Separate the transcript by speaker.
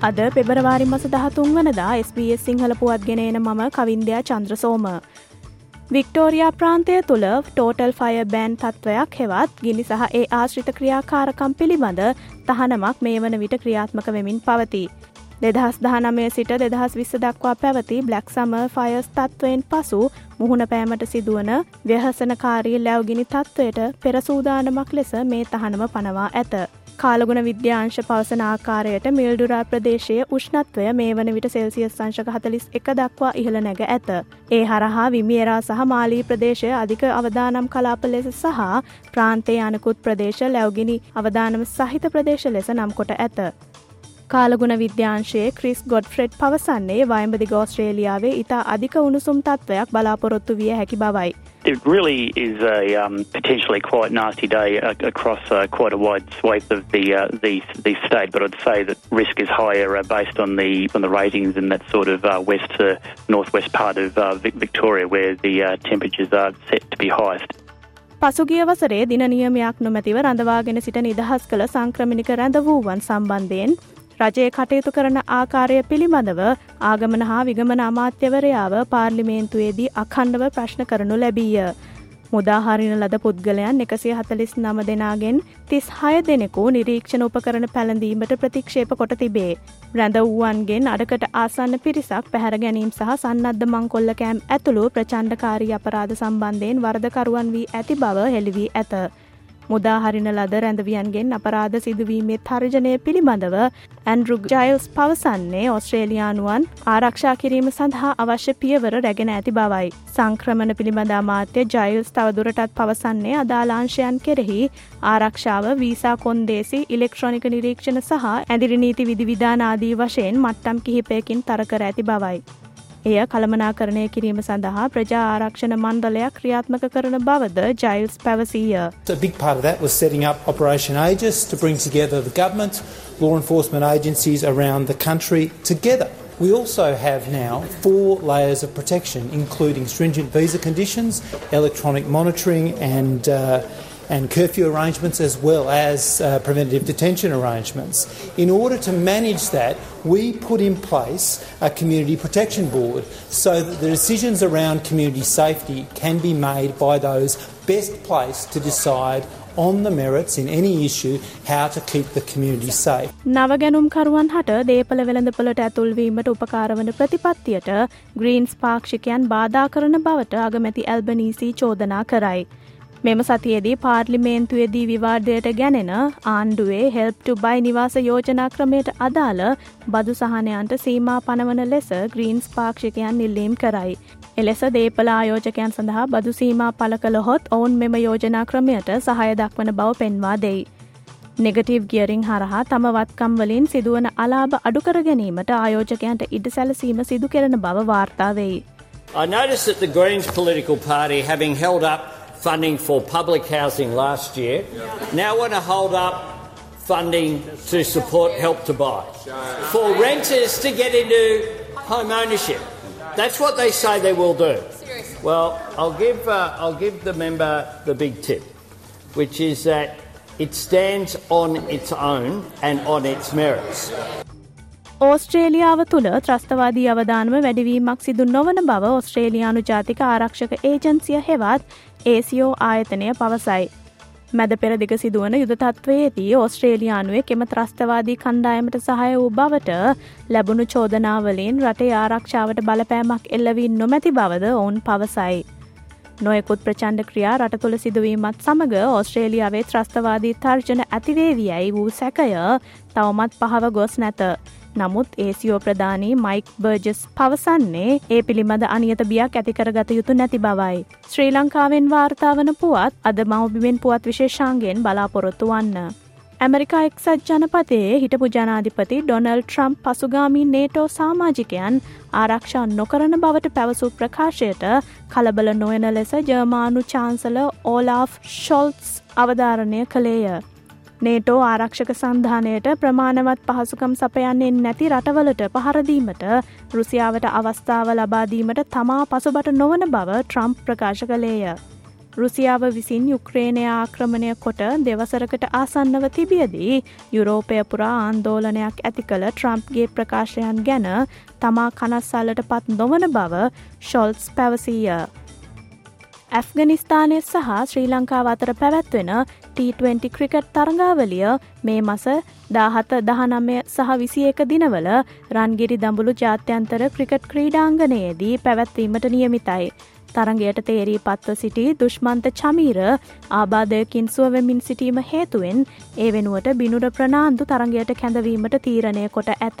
Speaker 1: අද පෙබරවාරි මස දහතුන් වනදා SBS සිංහල පුවත්ගෙනන මම කවින්දයා චන්ද්‍රසෝම. වික්ටෝරයා ප්‍රාන්තය තුළ ටෝටල් ෆය බෑන් තත්ත්වයක් හෙවත් ගිනි සහ ඒ ආශ්‍රිත ක්‍රියාකාරකම් පිළිබඳ තහනමක් මේ වන විට ක්‍රියාත්මක වෙමින් පවති. දෙදහස් දහනමය සිට දෙදහස් විස්ස දක්වා පැවති බ්ලක් සම ෆයස් තත්ත්වයෙන් පසු මුහුණ පෑමට සිදුවන ව්‍යහසනකාරී ලැව්ගිනි තත්ත්වයට පෙරසූදානමක් ලෙස මේ තහනම පනවා ඇත. කාලගුණ විද්‍යාංශ පවසන ආකාරයට මිල්ඩුරා ප්‍රදේශයේ උෂ්ණත්වය මේ වන විට සෙල්සියස් සංශක හතලිස් එක දක්වා ඉහළ නැග ඇත. ඒ හරහා විමියරා සහ මාලී ප්‍රදේශය අධික අවදානම් කලාප ලෙස සහ ප්‍රාන්තේ අනකුත් ප්‍රදේශ ලැවගිනි අවදානම සහිත ප්‍රදේශ ලෙස නම් කොට ඇත. කාලගුණ විද්‍යාංශයේ ක්‍රිස් ගොඩ්ෆ්‍රෙඩ් පවසන්නේ වයම්බදි ගෝස්ට්‍රේලියාවේ ඉතා අධික උණුසුම් තත්ත්වයක් බලාපොරොත්තු විය හැකි බවයි.
Speaker 2: It really is a um, potentially quite nasty day across uh, quite a wide swath of the, uh, the the state, but I'd say that risk is higher uh, based on the on the ratings in that sort of uh, west to northwest part of uh, Victoria, where the uh, temperatures are set to be highest.
Speaker 1: පසුගිය වසරේ දින නියමයක් නොමැතිව රඳවාගෙන සිට නිදහස් කළ සංක්‍රමිනික රැඳ වූවන් සම්බන්ධයෙන් රජය කටයුතු කරන ආකාරය පිළිබඳව ආගමන හා විගමන අමාත්‍යවරයාව පාර්ලිමේන්තුවේදී අකණ්ඩව ප්‍රශ්න කරනු ලැබීය. මුදාහරින ලද පුද්ගලයන් එකසිය හතලිස් නම දෙනාගෙන් තිස් හය දෙනෙකු නිරීක්ෂණ උපකරන පැළඳීමට ප්‍රතික්ෂේප කොට තිබේ. රැඳ වූුවන්ගෙන් අඩකට ආසන්න පිරිසක් පැහැර ගැනීම් සහ සන්නද්ධ මංකොල්ල කෑම් ඇතුළු ප්‍රචණ්ඩකාරී අපරාධ සම්බන්ධයෙන් වර්ධකරුවන් වී ඇති බව හෙළිවී ඇත. මුදාහරින ලද රැඳවියන්ගෙන් අපරාධ සිදුවීමේ තර්ජනය පිළිබඳව ඇන්ඩරුග් ජයිල්ස් පවසන්නේ ඔස්ට්‍රේලියයානුවන් ආරක්ෂා කිරීම සඳහා අවශ්‍ය පියවර රැගෙන ඇති බවයි. සංක්‍රමණ පිළිබඳ අමාත්‍ය ජයිල්ස් තවදුරටත් පවසන්නේ අදාලාංශයන් කෙරෙහි ආරක්ෂාව වීසා කොන්දේසි ඉලෙක්ට්‍රොනික නිරීක්ෂණ සහ ඇදිරි නීති විධවිධානාදී වශයෙන් මට්ටම් කිහිපයකින් තරකර ඇති බවයි. එය කළමනාකරණය කිරීම සඳහා ප්‍රජා ආරක්ෂණ මණ්ඩලයක් ක්‍රියාත්මක කරන බවද ජයිල්ස් පැවසීය.
Speaker 3: A big part of that was setting up Operation Aegis to bring together the government, law enforcement agencies around the country together. We also have now four layers of protection, including stringent visa conditions, electronic monitoring, and uh, and curfew arrangements as well as uh, preventative detention arrangements. In order to manage that, we put in place a community protection board so that the decisions around community safety can be made by those best placed to decide on the merits in any issue how to keep the community safe.
Speaker 1: නවගැනුම්කරුවන් හට දේපල වෙළඳපොලට ඇතුල්වීමට උපකාරවන ප්‍රතිපත්තියට Greens පාක්ෂිකයන් බාධා කරන බවට අගමැති Albanese චෝදනා කරයි. මෙම සතියේදී පාර්ලිමේන්තුවේදී විවාර්ධයට ගැනෙන ආණ්ඩුවේ හෙල්ප්ටු බයි නිවාස යෝජනා ක්‍රමයට අදාළ බදු සහනයන්ට සීමා පනවන ලෙස ග්‍රීන්ස් පාක්ෂිකයන් ඉල්ලීම් කරයි. එලෙස දේපල ආයෝජකයන් සඳහා බදු සීමා පල කළහොත් ඔවුන් මෙම යෝජනා ක්‍රමයට සහය දක්වන බව පෙන්වා දෙයි. නෙගටීව් ගියරිං හරහා තම වත්කම් වලින් සිදුවන අලාභ අඩුකර ගැනීමට ආයෝජකයන්ට ඉඩ සැලසීම සිදු කරන බව වාර්තාවෙයි.
Speaker 4: I noticed that the Greens political party having held up funding for public housing last year, now want to hold up funding to support Help to Buy for renters to get into home ownership. That's what they say they will do. Well, I'll give, uh, I'll give the member the big tip, which is that it stands on its own and on its merits.
Speaker 1: ඕස්ට්‍රේලියාව තුළ ත්‍රස්තවාදී අවධානම වැඩවීමක් සිදු නොවන බව ඔස්ට්‍රේලයානු ජාතික ආරක්ෂක ඒජන්සිය හෙවත් ඒසිෝ ආයතනය පවසයි. මැද පෙරදිග සිදුවන යුදතත්වයේදී ඔස්ට්‍රේලියයානුවේ කෙම ත්‍රස්තවාදී කණ්ඩායමට සහය වූ බවට ලැබුණු චෝදනාවලින් රටේ ආරක්ෂාවට බලපෑමක් එල්ලවී නොමැති බවද ඔවුන් පවසයි. නොයකුත් ප්‍රචණ්ඩ ක්‍රියා රට තුළ සිදුවීමත් සමඟ ඔස්ට්‍රේලියාවේ ත්‍රස්තවාදී තර්ජන ඇතිවේවියයි වූ සැකය තවමත් පහව ගොස් නැත. නමුත් ඒසියෝ ප්‍රධානී මයික් බර්ජස් පවසන්නේ ඒ පිළිබඳ අනියත බියක් ඇතිකරගත යුතු නැති බවයි. ශ්‍රී ලංකාවෙන් වාර්තාවන පුවත් අද මවබිමෙන් පුවත් විශේෂාන්ගෙන් බලාපොරොත්තු වන්න. ඇමරිකා එක්සත් ජනපතයේ හිටපු ජනාධිපති ඩොනල් ට්‍රම්ප් පසුගාමී නේටෝ සාමාජිකයන් ආරක්ෂා නොකරන බවට පැවසූ ප්‍රකාශයට කලබල නොයන ලෙස ජර්මානු චාන්සල ඕලාෆ් ෂොල්ස් අවධාරණය කළේය. නේටෝ ආරක්ෂක සන්ධානයට ප්‍රමාණවත් පහසුකම් සපයන්නේ නැති රටවලට පහරදීමට රුසියාවට අවස්ථාව ලබාදීමට තමා පසුබට නොවන බව ට්‍රම්ප් ප්‍රකාශ කළේය. රුසියාව විසින් යුක්්‍රේණය ආක්‍රමණය කොට දෙවසරකට ආසන්නව තිබියදී යුරෝපය පුරා ආන්දෝලනයක් ඇති කළ ට්‍රම්ප්ගේ ප්‍රකාශයන් ගැන තමා කනස්සල්ලට පත් නොවන බව ෂොල්ස් පැවසීය. ඇෆ්ගනිස්ථානය සහ ශ්‍රී ලංකාව අතර පැවැත්වෙන T20 ක්‍රිකට් තරඟාවලිය මේ මස දාහත දහනමය සහ විසි එක දිනවල රන්ගිරි දඹුළු ජාත්‍යන්තර ක්‍රිකට් ක්‍රීඩාංගනයේදී පැවැත්වීමට නියමිතයි. තරගයට තේරී පත්ව සිටි දුෂ්මන්ත චමීර ආබාධයකින් සුවවෙමින් සිටීම හේතුවෙන් ඒ වෙනුවට බිනුර ප්‍රනාාන්දු තරගයට කැඳවීමට තීරණය කොට ඇත.